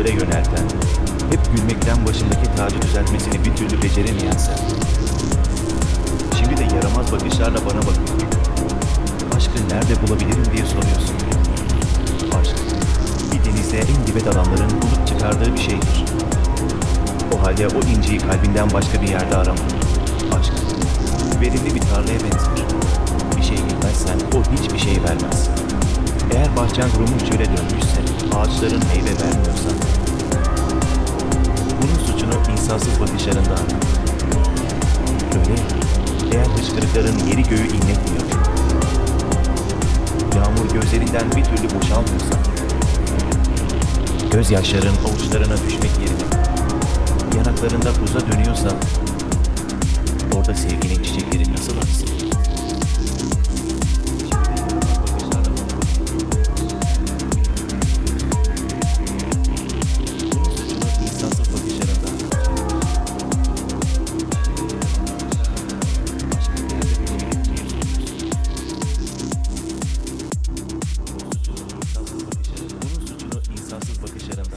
çöle yönelten, hep gülmekten başındaki tacı düzeltmesini bir türlü beceremeyen sen. Şimdi de yaramaz bakışlarla bana bakıyor. Aşkı nerede bulabilirim diye soruyorsun. Aşk, bir denize en dibe dalanların bulup çıkardığı bir şeydir. O halde o inciyi kalbinden başka bir yerde arama. Aşk, verimli bir tarlaya benzer. Bir şey bilmezsen o hiçbir şey vermez. Eğer bahçen kurumuş çöle dönmüşse, ağaçların meyve vermiyorsa, bunun suçunu insafsız bakışlarında ara. Öyle ya, eğer hıçkırıkların yeri göğü inletmiyor, yağmur gözlerinden bir türlü boşalmıyorsa, gözyaşların avuçlarına düşmek yerine, yanaklarında buza dönüyorsa, Fransız bakışlarım